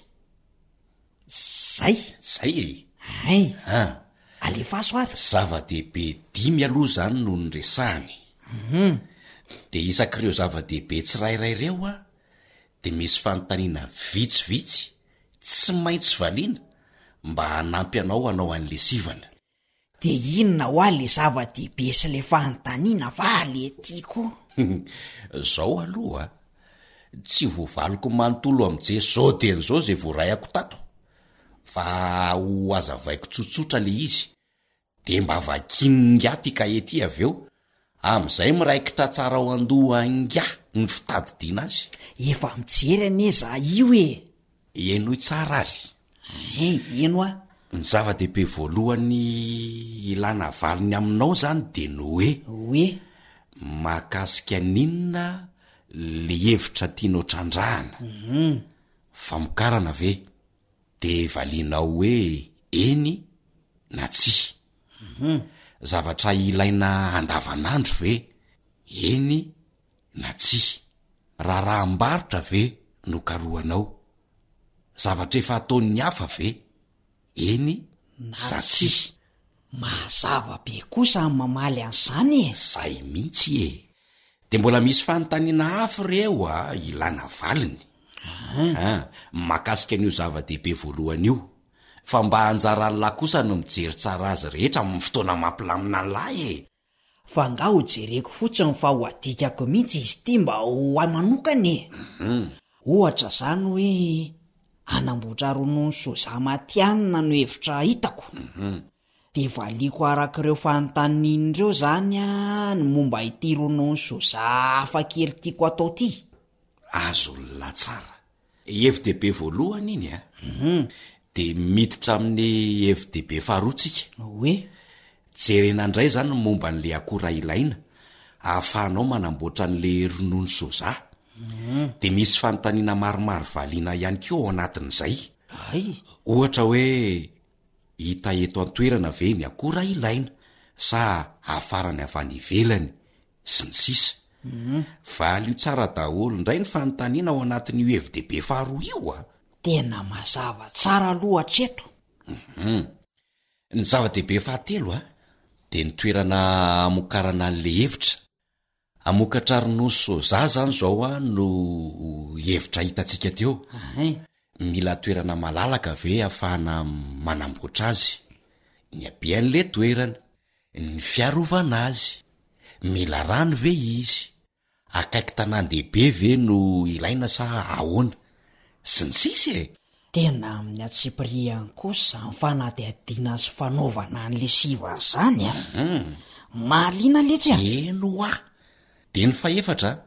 Zay?
Zay e!
Ay!
An!
Alefaso ary!
Zava-dehibe dimy aloha izany no niresahany.
Hum!
Dia isak'ireo zava-dehibe tsirairay ireo an, dia misy fanontaniana vitsivitsy tsy maintsy valiana mba hanampy anao hanao an'ilesivana.
De inona wa le zava dehibe sy le fanontaniana va le ty ko?
Zao aloha a, tsy voavaliko manontolo am Jesosy zao dieny zao ze voaraiako tato, fa ho azavaiko tsotsotra le izy, de mba vakian'ny ingahy ty kahie ty avy eo Amin'izay miraikitra tsara ao an-doha ingahy ny fitadidiana azy.
Efa mijery anie za io e!
Henoy tsara ary.
Hein, heno a!
Ny zava-dehibe voalohany ilana valiny aminao izany dia ny hoe.
Hoe?
Mahakasika an'inona ilay hevitra tianao trandrahana? Famokarana ve? dia valianao hoe eny na
tsia.
Zavatra ilaina andavanandro ve? Eny na tsia. Raharaham-barotra ve no karohanao? Zavatra efa ataon'ny hafa ve? Eny sa tsia.
Mazava be kosa ny mamaly an'izany e!
Zay mintsy e! De mbola misy fanontaniana hafa re eo a, ilana valiny. Aha, mahakasika an'io zava-dehibe voalohany io. Fa mba anjaran'lah kosa ny mijery tsara azy rehetra amin'ny fotoana mampilamina an'lah e!
Fa nga ho jereko fotsiny fa ho adikako mihitsy izy ity mba ho ahy manokana e! Ohatra zany hoe hanamboatra ronono soja matihanina no hevitra hitako.
Dia
valiako araka ireo fanontaniana ireo zany ny momba ity ronono soja hafakely tiako atao
ity. Azon'la tsara. Hevi-dehibe voalohany iny a.
Hum.
Dia miditra amin'ny hevi-dehibe faharoa tsika.
Hoe?
Jerena indray izany ny momba an'ilay akora ilaina ahafahanao manamboatra an'ilay ronono soja. Hum. Dia misy fanontaniana maromaro valiana ihany koa ao anatin'izay.
Hay.
Ohatra hoe, hita eto an-toerana ve ny akora ilaina sa hafarany avy any ivelany sy ny sisa Valio tsara daholo indray ny fanontaniana ao anatin'io hevi-dehibe faharoa io a!
Tena mazava tsara aloha hatreto.
Hum. Ny zava-dehibe fahatelo a, dia ny toerana hamokarana an'ilay hevitra. Hamokatra ronono soja izany izao a no hevitra hitantsika teo. Mila toerana malalaka ve ahafahana manamboatra azy? Ny habean'ilay toerana. Ny fiarovana azy. Mila rano ve izy? Akaiky tanàn-dehibe ve no ilaina sa ahoana? Sy ny sisa e!
Tena amin'ny antsipirihany kosa ny fanadihadiana sy fanaovana an'i lesiva izany a! Mahaliana letsy a!
Eny hoa! Dia ny fahefatra a!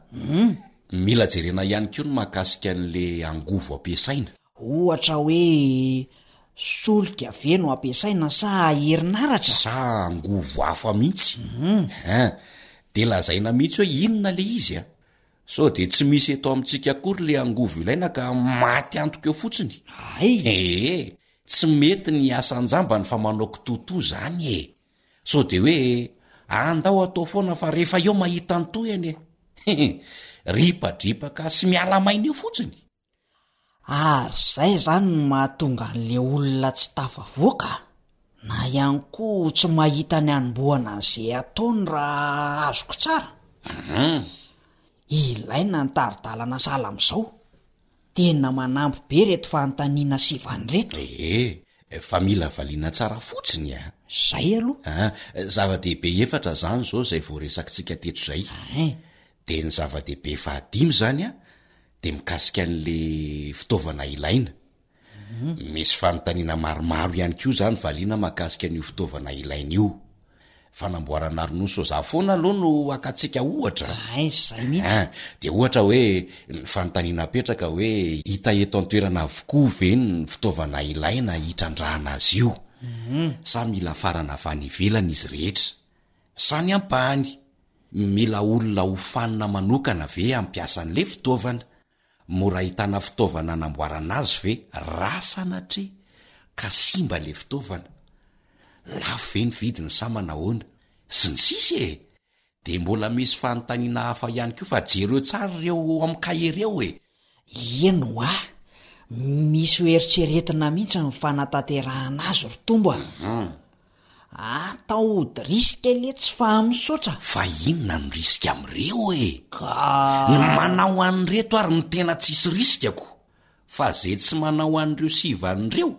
Mila jerena ihany koa ny mahakasika an'ilay angovo ampiasaina.
Ohatra hoe solika ve no ampiasaina sa herinaratra?
Sa angovo hafa mihitsy? Hein! Dia lazaina mihitsy hoe inona ilay izy a! Sao dia tsy misy eto amintsika akory ilay angovo ilaina ka maty antoka eo fotsiny?
Hay!
Ee, tsy mety ny hiasa an-jambany fa manao kitoatoa izany e! Sao dia hoe andao atao foana fa rehefa eo mahita ny tohiny e! Ripadripaka sy miala maina eo fotsiny!
Ary izay izany no mahatonga an'ilay olona tsy tafavoaka na ihany koa tsy mahita ny hanombohana an'izay ataony raha azoko tsara.
Hum,
ilaina ny tari-dalana sahala amin'izao. Tena manampy be ireto fanontaniana sivana ireto.
Ee, fa mila valiana tsara fotsiny e!
Izay aloha.
Ah, zava-dehibe efatra izany izao izay voaresakintsika teto izay.
Ee.
Dia ny zava-dehibe fahadimy izany an, de mikasika an'le fitaovana ilaina, misy fanontaniana maromaro ihany koa zany valiana mahakasika an'io fitaovana ilaina io, fanamboarana ronono soja foana aloha no akatsika ohatra,
Ay, zay mihitsy.
ah, de ohatra hoe ny fanontaniana apetraka hoe hita eto an-toerana avokoa ve ny fitaovana ilaina hitrandrahana azy io sa mila afarana avy any ivelany izy rehetra, Zany ampahany, mila olona hofanina manokana ve hampiasa an'le fitaovana? Mora ahitana fitaovana anamboarana azy ve raha sanatria ka simba le fitaovana? Lafo ve ny vidiny sa manahoana? Sy ny sisa e! Dia mbola misy fanontaniana hafa ihany koa fa jereo tsara ireo ao amin'ny kahie ireo e!
Ie no a! misy ho eritreretina mihitsy ny fanatanterahana azy ry Tombo a! Atao hody risika lie tsy faha misaotra!
Fa inona ny risika amin'ireo e?
Ka!
Ny manao an'ireto ary no tena tsisy risikako fa izay tsy manao an'ireo sivan'ireo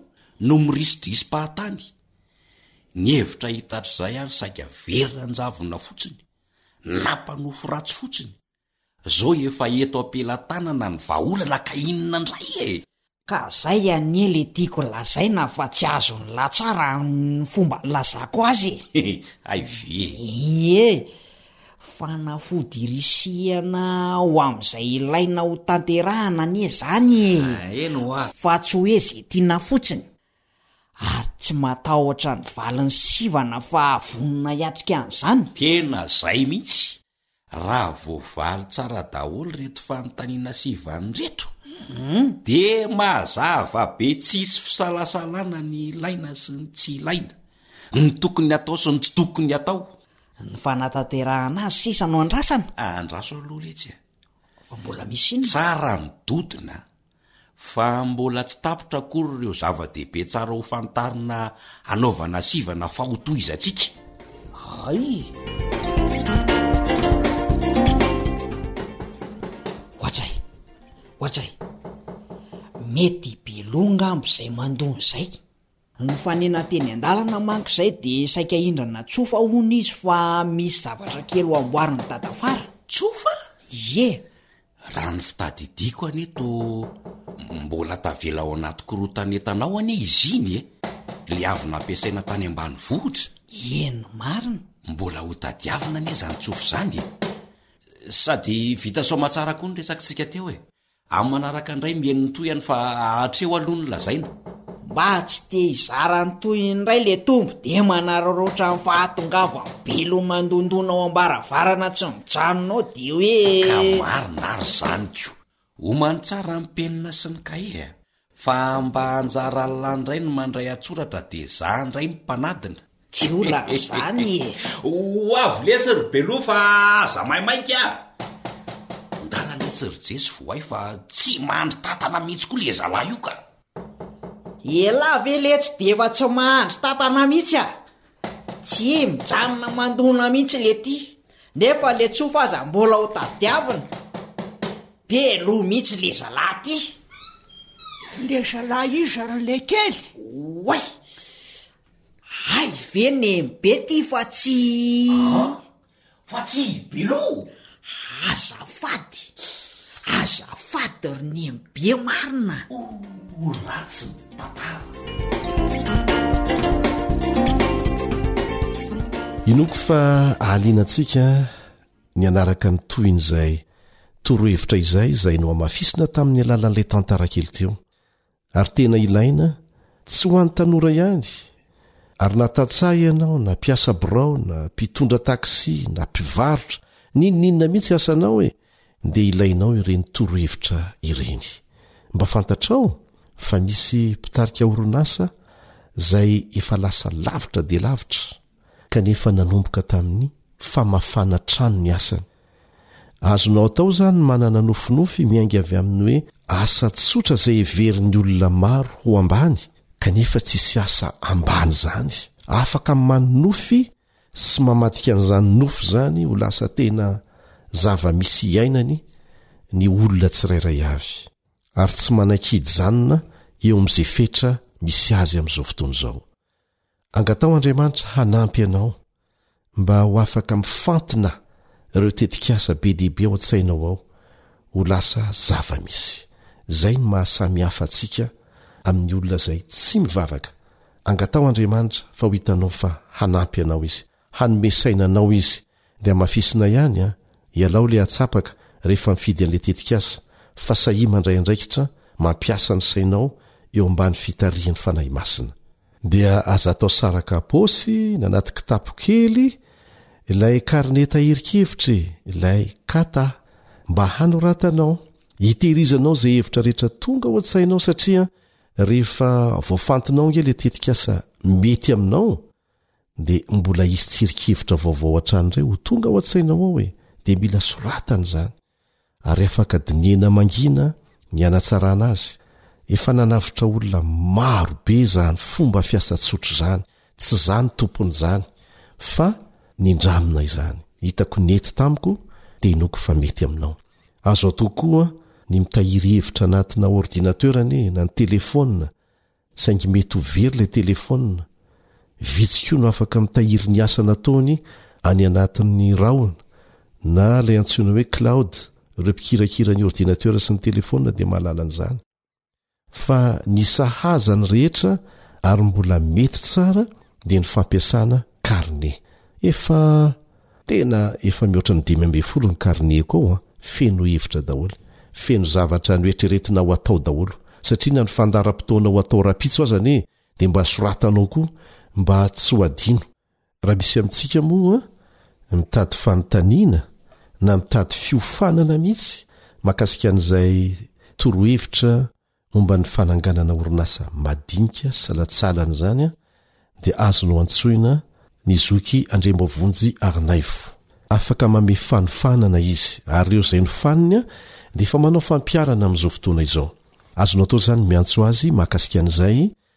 no mirisidraisi-pahatany. Ny hevitra hita hatrizay ary saika very ranjavona fotsiny na mpanofy ratsy fotsiny. Zao efa eto ampelatanana ny vahaolana ka inona ndray e!
Ka zay anie le tiako lazaina fa tsy azon'ny lahy tsara ny fomba nilazako azy
e! Hay ve e!
Ie! Fanafody irisihana ho amin'izay ilaina ho tanterahana anie zany e!
Eny hoa!
Fa tsy hoe ze tiana fotsiny! Ary tsy matahotra ny valiny sivana fa vonona hiatrika an'izany?
Tena zay mihitsy! Raha voavaly tsara daholo reto fanontaniana sy vany reto dia mazava be tsisy fisalasalana ny ilaina sy ny tsy ilaina, ny tokony atao sy ny tsy tokony atao.
Ny fanatanterahana azy sisa no andrasana?
Andraso aloha letsy e!
Fa mbola misy inona?
Tsara ny dodona fa mbola tsy tapitra akory ireo zava-dehibe tsara ho fantarina hanaovana sivana fahotohizantsika.
Hay! Ohatsay, ohatsay, mety be loha ngamba izay mandoa an'izay. Nifanena teny an-dalana manko izay dia saika hindrana tsofa hono izy fa misy zavatra kely ho amboarin'i Dadafara.
Tsofa?
Ie.
Raha ny fitadidiako anie toa mbola tavela ao anaty korontan'entana ao anie izy iny e! Ilay avy nampiasaina tany ambanivohitra.
Eny, marina.
Mbola hotadiavina anie izany tsofa izany e! Sady vita soamantsara koa ny resakitsika teo e! Amin'ny manaraka indray mihaino ny tohiny fa hatreo aloha no lazaina.
Mba tsy te hizara ny tohiny indray le tombo dia manararaotra ny fahatongavan'ny belo mandondona ao am-baravarana tsy mijanona ao
dia
hoe.
Ka marina ary izany ko. Homany tsara ny penina sy ny kahie. Fa mba anjaran'ny lahy indray ny mandray an-tsoratra dia za indray ny mpanadina.
Tsy olana izany e!
Ho avy letsy ry Beloha fa aza maimaika a! Ndana letsy ry Jesy vao hay fa tsy mandry tantana mihitsy koa le zalahy io ka!
Elah ve letsy dia efa tsy mandry tantana mihitsy a! Tsy mijanona mandona mihitsy le ty nefa le tsofa aza mbola ho tadiavina. Be loha mihitsy le zalahy ty.
Le zalahy iza ry le kely?
Oay! Hay ve neny be ty fa tsy.
Fa tsy i Bilo?
Azafady! Azafady ry Neny be marina a! O!
Ratsy ny tantara!
Inoako fa ahaliana antsika ny hanaraka ny tohin'izay torohevitra izay izay nohamafisina tamin'ny alalan'ilay tantara kely teo. ary tena ilaina tsy ho an'ny tanora ihany ary na tantsaha ianao na mpiasa birao na mpitondra taksi na mpivarotra ninoninona mihitsy asanao e dia ilainao ireny torohevitra ireny mba fantatrao fa misy mpitarika orinasa izay efa lasa lavitra dia lavitra kanefa nanomboka tamin'ny famafana trano ny asany. Azonao atao izany ny manana nofinofy miainga avy amin'ny hoe asa tsotra izay heverin'ny olona maro ho ambany, kanefa tsisy asa ambany izany. Afaka manonofy sy mamadika an'izany nofy izany ho lasa tena zava-misy iainany ny olona tsirairay avy, ary tsy manaiky hijanona eo amin'izay fetra misy azy amin'izao fotoana izao. Angataho Andriamanitra hanampy anao mba ho afaka mifantina ireo tetikasa be dia be ao an-tsainao ao ho lasa zava-misy. Izay no maha samy hafa antsika amin'ny olona izay tsy mivavaka. Angataho Andriamanitra fa ho hitanao fa hanampy anao Izy. Hanome saina anao izy. Dia hamafisina ihany an! Ialao ilay hatsapaka rehefa mifidy an'ilay tetikasa, fa sahia mandray andraikitra mampiasa ny sainao eo ambany fitarihan'ny Fanahy Masina. Dia aza atao saraka am-paosy na anaty kitapo kely ilay karne tahirin-kevitra e! ilay kata mba hanoratanao, hitehirizanao izay hevitra rehetra tonga ao an-tsainao satria rehefa voafantinao ange ilay tetikasa mety aminao, Dia mbola hisy tsirinkevitra vaovao hatrany indray ho tonga ao an-tsainao ao e! Dia mila soratana izany, ary afaka dinihina mangina ny hanatsarana azy. Efa nanavotra olona maro be izany fomba fiasa tsotra izany, tsy izaho no tompon'izany, fa nindramina izany. Hitako nety tamiko, dia inoako fa mety aminao. Azo atao koa ny mitahiry hevitra anatina ordinateur anie, na ny telefaonina, saingy mety ho very ilay telefaonina, vitsy koa no afaka mitahiry ny asa nataony any anatin'ny rahona na ilay antsoina hoe cloud, ireo mpikirakira ny ordinatera sy ny telefaonina dia mahalala an'izany. Fa ny sahaza ny rehetra ary mbola mety tsara dia ny fampiasana carnet. Efa. Tena efa mihoatra ny dimy ambin'ny folo ny carnet-ko ao an, feno hevitra daholo, feno zavatra noeritreretina ho atao daholo, satria na ny fandaharam-potoana ho atao rahampitso aza anie dia mba soratanao koa mba tsy ho adino, raha misy amintsika moa mitady fanontaniana na mitady fiofanana mihitsy mahakasika an'izay torohevitra momba ny fananganana orinasa madinika salantsala an'izany dia azonao antsoina ny zoky Andriamboavonjy Arnaivo. Afaka mame fanofanana izy ary ireo izay nofaniny dia efa manao fampiharana amin'izao fotoana izao. Azonao atao izany ny miantso azy mahakasika an'izay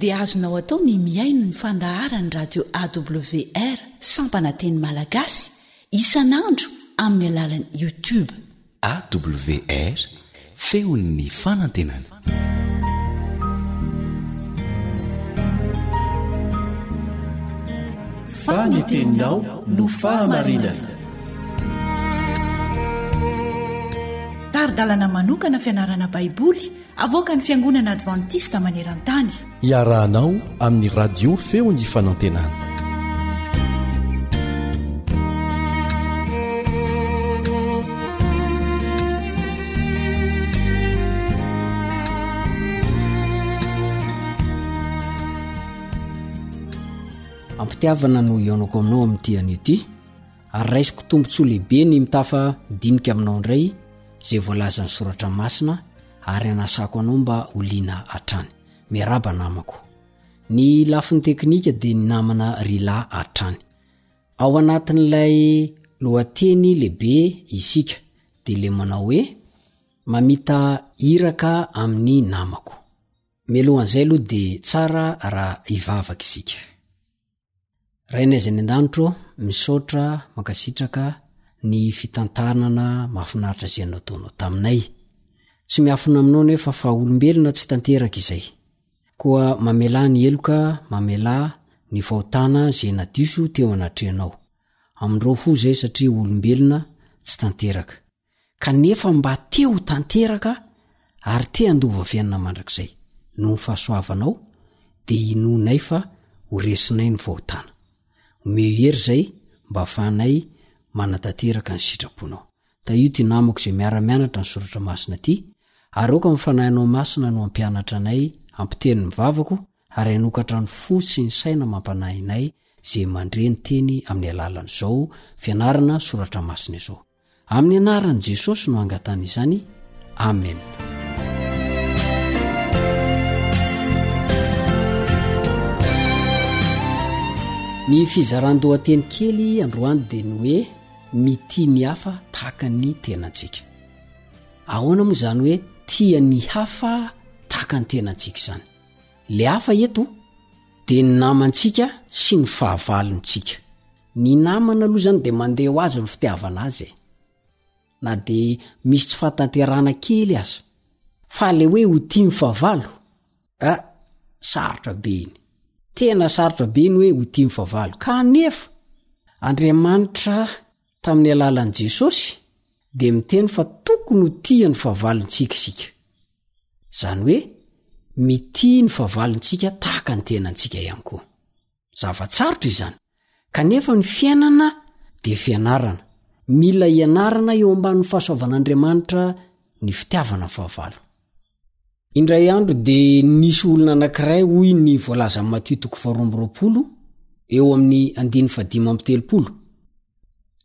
dia
azonao atao ny mihaino ny fandaharan'ny radio awr sampana teny malagasy isan'andro amin'ny alalan'ny youtube
awr feon'ny fanantenana
fa ny teninao no fahamarinana
tari-dalana manokana fianarana baiboly Avoakan'ny Fiangonana Advantista maneran-tany.
Iarahanao amin'ny Radio Feon'ny Fanantenana.
Ampitiavana no ihaonako aminao amin'ity anio ity ary raisiko tombontsoa lehibe ny mitafa dinika aminao indray izay voalazan'ny soratra masina ary anasako anao mba holiana hatrany miaraba namako ny lafin'ny teknika dia ny namana rila hatrany ao anatin'ilay lohateny lehibe isika dia le manao hoe mamita iraka amin'ny namako melohan'izay aloha dia tsara raha hivavaka isika rainaizy any an-danitro misaotra mankasitraka ny fitantanana mahafinaritra izay nataonao taminay tsy miafina aminao nefa fa olombelona tsy tanteraka izay koa mamelà ny eloka mamelà ny fahotana zay na diso teo anatrehanao amindreo fo zay satria olombelona tsy tanteraka kanefa mba te ho tanteraka ary te handoa vavenina mandrakizay. Noho ny fahasoavanao, dia inoanay fa ho resinay ny fahotana. Omeo hery izay mba hahafahanay manatanteraka ny sitraponao. Tahio ity namako izay miara-mianatra ny soratra masina ity, ary aoka ny Fanahinao Masina no hampianatra anay, hampiteny ny vavako, ary hanokatra ny fo sy ny saina mampanahy anay izay mandre ny Teny amin'ny alalan'izao fianarana soratra masina izao. Amin'ny anaran'i Jesosy no angatana izany. Amena. Ny fizaran-dohateny kely androany dia ny hoe mitia ny hafa tahaka ny tenantsika. Ahoana moa izany hoe tia ny hafa tahaka ny tenantsika izany? Ilay hafa eto dia ny namantsika sy ny fahavalontsika. Ny namana aloha zany de mandeha ho azy ny fitiavana azy e. Na de misy tsy fahatanterahana kely aza. Fa le hoe ho tia ny fahavalo? Ah, sarotra be iny. Tena sarotra be ny hoe ho tia ny fahavalo. Kanefa, Andriamanitra tamin'ny alalan'i Jesosy dia miteny fa tokony ho tia ny fahavalontsika isika. Izany hoe, mitia ny fahavalontsika tahaka ny tenantsika ihany koa. Zava-tsarotra izany. Kanefa ny fiainana dia fianarana. Mila ianarana eo ambanin'ny fahasoavan'Andriamanitra ny fitiavana fahavalo. Indray andro dia nisy olona anankiray hoy ny voalazan'i Matio toko faharoa amby roapolo eo amin'ny andininy fahadimy amby telopolo.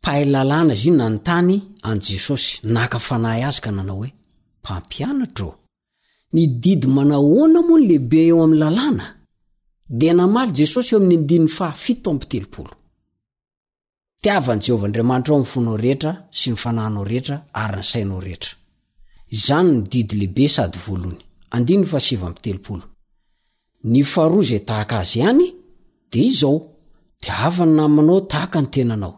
Mpahay lalàna izy io nanontany an'i Jesosy, naka fanahy azy ka nanao hoe, Mpampianatra ô, Ny didy manahoana moa no lehibe eo amin'ny lalàna? Dia namaly Jesosy eo amin'ny andininy fahafito amby telopolo. Tiava an'i Jehovah Andriamanitrao amin'ny fonao rehetra sy ny fanahinao rehetra ary ny sainao rehetra. Izany no didy lehibe sady voalohany. Andininy fahasivy amby telopolo. Ny faharoa izay tahaka azy ihany dia izao, tiava ny namanao tahaka ny tenanao.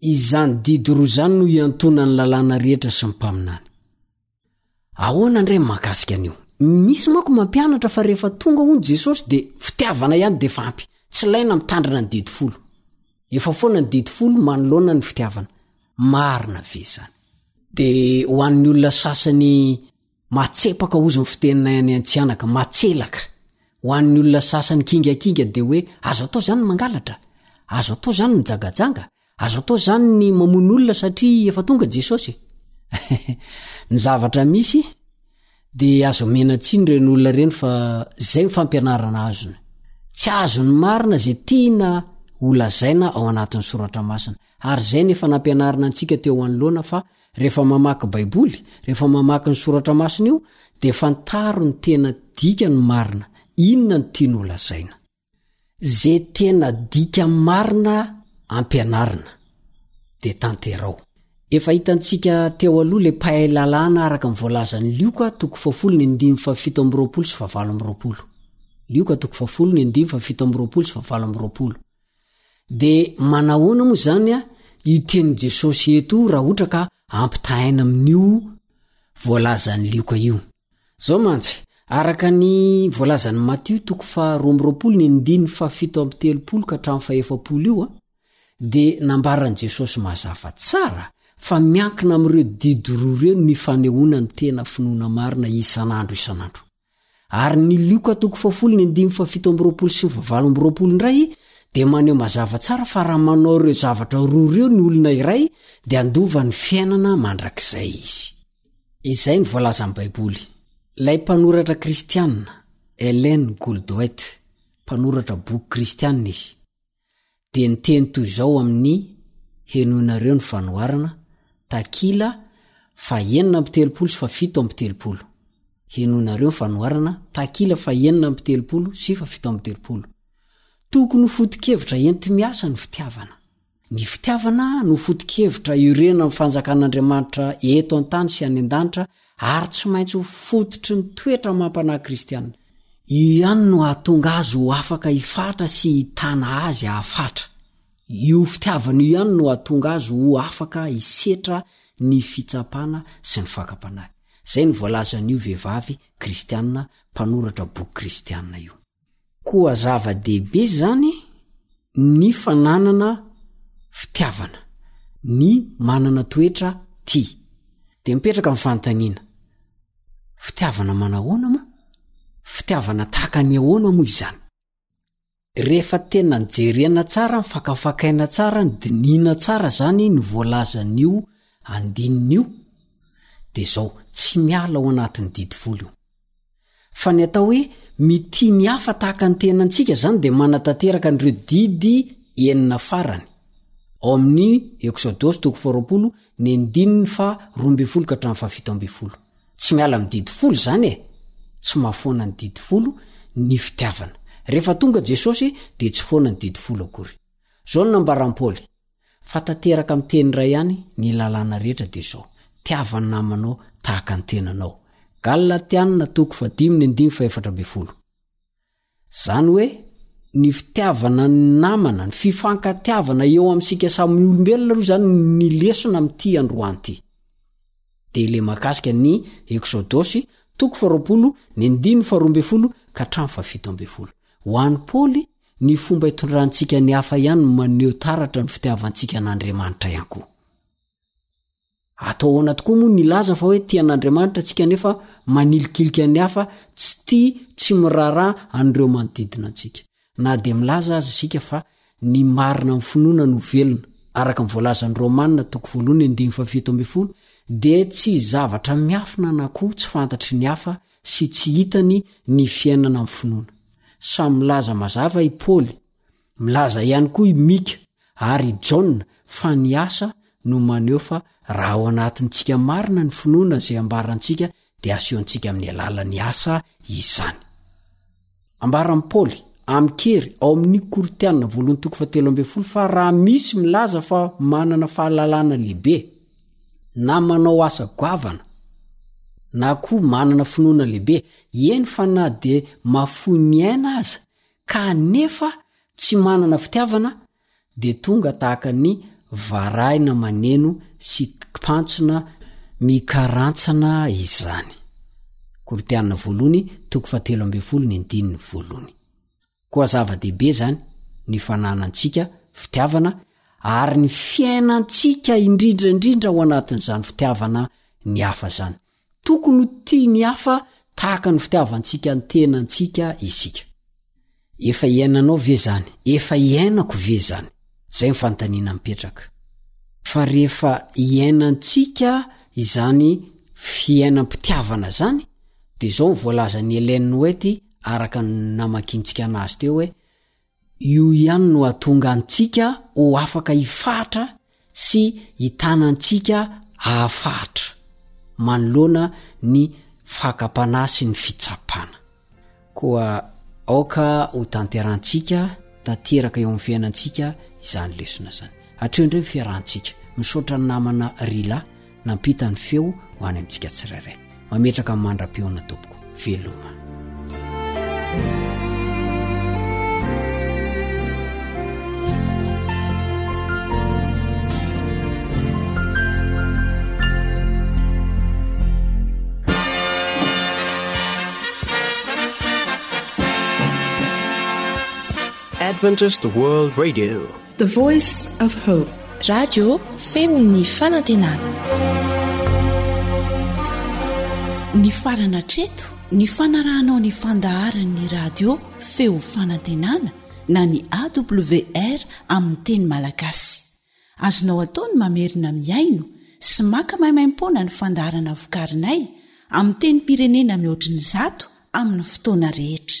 Izany didy roa izany no iantonan'ny lalàna rehetra sy ny mpaminany. Ahoana ndray ny mahakasika an'io? Misy manko mampianatra fa rehefa tonga hono Jesosy dia fitiavana ihany dia efa ampy. Tsy ilaina mitandrina ny didy folo. Efa foana ny didy folo manoloana ny fitiavana. Marina ve izany? Dia ho an'ny olona sasany mahatsepaka hozy ny fitenina any an-tsihanaka, matselaka. Ho an'ny olona sasany kingakinga dia hoe azo atao izany ny mangalatra? Azo atao izany ny mijangajanga? Azo atao izany ny mamono olona satria efa tonga Jesosy e. ny zavatra misy dia azo omena tsiny ireny olona ireny fa izay ny fampianarana azony. Tsy azony marina izay tiana holazaina ao anatin'ny soratra masina. Ary izay no efa nampianarina antsika teo anoloana fa rehefa mamaky Baiboly, rehefa mamaky ny soratra masina io dia fantaro ny tena dikany marina, inona no tiany holazaina. Ze tena dika marina ampianarina de tanterao. Efa hitantsika teo aloha le mpahay lalàna araka ny voalazan'i Lioka toko fahafolo ny andininy fahafito amby roapolo sy fahavalo amby roapolo. Lioka toko fahafolo ny andininy fahafito amby roapolo sy fahavalo amby roapolo. De manahoana moa zany a io tenin'i Jesosy eto io raha ohatra ka ampitahaina amin'io voalazan'i Lioka io? Izao mantsy, araka ny voalazan'i Matio toko faha roa amby roapolo ny andininy faha fito amby telopolo ka hatramin'ny faha efapolo io, dia nambaran'i Jesosy mazava tsara fa miankina amin'ireo didy roa ireo ny fanehoana ny tena finoana marina isan'andro isan'andro. Ary ny Lioka toko faha folo ny andininy faha fito amby roapolo sy faha valo amby roapolo indray dia maneho mazava tsara fa raha manao ireo zavatra roa ireo ny olona iray dia handova ny fiainana mandrakizay izy. Izay no voalazan'ny Baiboly. Ilay mpanoratra kristianina, Ellen Goldwait, mpanoratra boky kristianina izy, dia niteny toy izao amin'ny Henoinareo ny Fanoharana, takila fahenina amby telopolo sy fafito amby telopolo. Henoinareo ny Fanoharana, takila fahenina amby telopolo sy fafito amby telopolo. Tokony ho foto-kevitra enti-miasa ny fitiavana. Ny fitiavana no foto-kevitra iorenan'ny amin'ny fanjakan'Andriamanitra eto an-tany sy any an-danitra ary tsy maintsy ho fototry ny toetra amam-panahy kristianina. Io ihany no hahatonga azy ho afaka hifatra sy hitana azy hahafatra. Io fitiavana io ihany no hahatonga azy ho afaka hisetra ny fitsapana sy ny fakam-panahy. Izay no voalazan'io vehivavy kristianina mpanoratra boky kristianina io. Koa zava-dehibe izany ny fananana fitiavana, ny manana toetra tia. Dia mipetraka ny fanontaniana, fitiavana manahoana moa? Fitiavana tahaka ny ahoana moa izany? Rehefa tena jerena tsara, fakafakaina tsara, dinihina tsara izany ny voalazan'io andininy io, dia izao, tsy miala ao anatin'ny didy folo io. Fa ny atao hoe mitia ny hafa tahaka ny tenantsika izany dia manatanteraka an'ireo didy enina farany ao amin'ny Eksodosy toko faharoapolo ny andininy fa roa ambin'ny folo ka hatramin'ny fahafito ambin'ny folo. Tsy miala amin'ny didy folo izany e! Tsy mahafoana ny didy folo ny fitiavana. Rehefa tonga Jesosy dia tsy foana ny didy folo akory. Izao no nambaran'i Paoly. Fa tanteraka amin'ny teny iray ihany ny lalàna rehetra dia izao, Tiava ny namanao tahaka ny tenanao. Galatiana toko fahadimy ny andininy fahefatra ambin'ny folo. Izany hoe, ny fitiavana ny namana, ny fifankatiavana eo amintsika samy olombelona aloha izany ny lesona amin'ity androany ity. Dia ilay mahakasika ny Eksodosy toko faharoapolo ny andininy faharoa ambin'ny folo ka hatramin'ny fahafito ambin'ny folo. Ho an'i Paoly, Ny fomba itondrantsika ny hafa ihany no maneho taratra ny fitiavantsika an'Andriamanitra ihany koa. Atao ahoana tokoa moa ny hilaza fa hoe tia an'Andriamanitra antsika nefa manilikilika ny hafa tsy tia tsy miraharaha an'ireo manodidina antsika. Na dia milaza aza isika fa ny marina amin'ny finoana no velona, araka ny voalazan'ny Romana toko voalohany andininy fahafito ambin'ny folo, dia tsy zavatra miafina na koa tsy fantatry ny hafa sy tsy hitany ny fiainana amin'ny finoana. Samy milaza mazava i Paoly, milaza ihany koa i Mika ary i Jaona fa ny asa no maneho fa raha ao anatintsika marina ny finoana izay ambarantsika dia asehontsika amin'ny alalan'ny asa izany. Ambaran'i Paoly, amin-kery, ao amin'ny Korintiana voalohany toko fahatelo ambin'ny folo fa raha misy milaza fa manana fahalalana lehibe, na manao asa goavana, na koa manana finoana lehibe, eny fa na dia mahafoy ny aina aza, ka anefa tsy manana fitiavana dia tonga tahaka ny varahina maneno sy kpantsona mikarantsana izany. Korintiana voalohany toko fahatelo ambin'ny folo ny andininy voalohany. Koa zava-dehibe izany ny fananantsika fitiavana ary ny fiainantsika indrindra indrindra ao anatin'izany fitiavana ny hafa izany. Tokony ho tia ny hafa tahaka ny fitiavantsika ny tenantsika isika. Efa iainanao ve izany? Efa iainako ve izany? Izay ny fanontaniana mipetraka. Fa rehefa iainantsika izany fiainam-pitiavana izany, dia izao no voalazan'i Ellen White araka ny namakiantsika anazy teo hoe, Io ihany no hahatonga antsika ho afaka hifahatra sy hitana antsika hahafahatra, manoloana ny fakam-panahy sy ny fitsapana. Koa aoka hotanterahantsika tanteraka eo amin'ny fiainantsika izany lesona izany. Hatreo indray ny fiarahantsika. Misaotra ny namana Rila. nampita ny feo ho any amintsika tsirairay mametraka ny mandra-peona tompoko veloma
adventist world radio
The Voice of Hope.
Radio feon'ny fanantenana.
Nifarana hatreto ny fanarahanao ny fandaharan'ny radio feo fanantenana na ny AWR amin'ny teny malagasy. Azonao atao ny mamerina mihaino sy maka maimaimpoana ny fandaharana vokarinay amin'ny tenim-pirenena mihoatry ny zato amin'ny fotoana rehetra.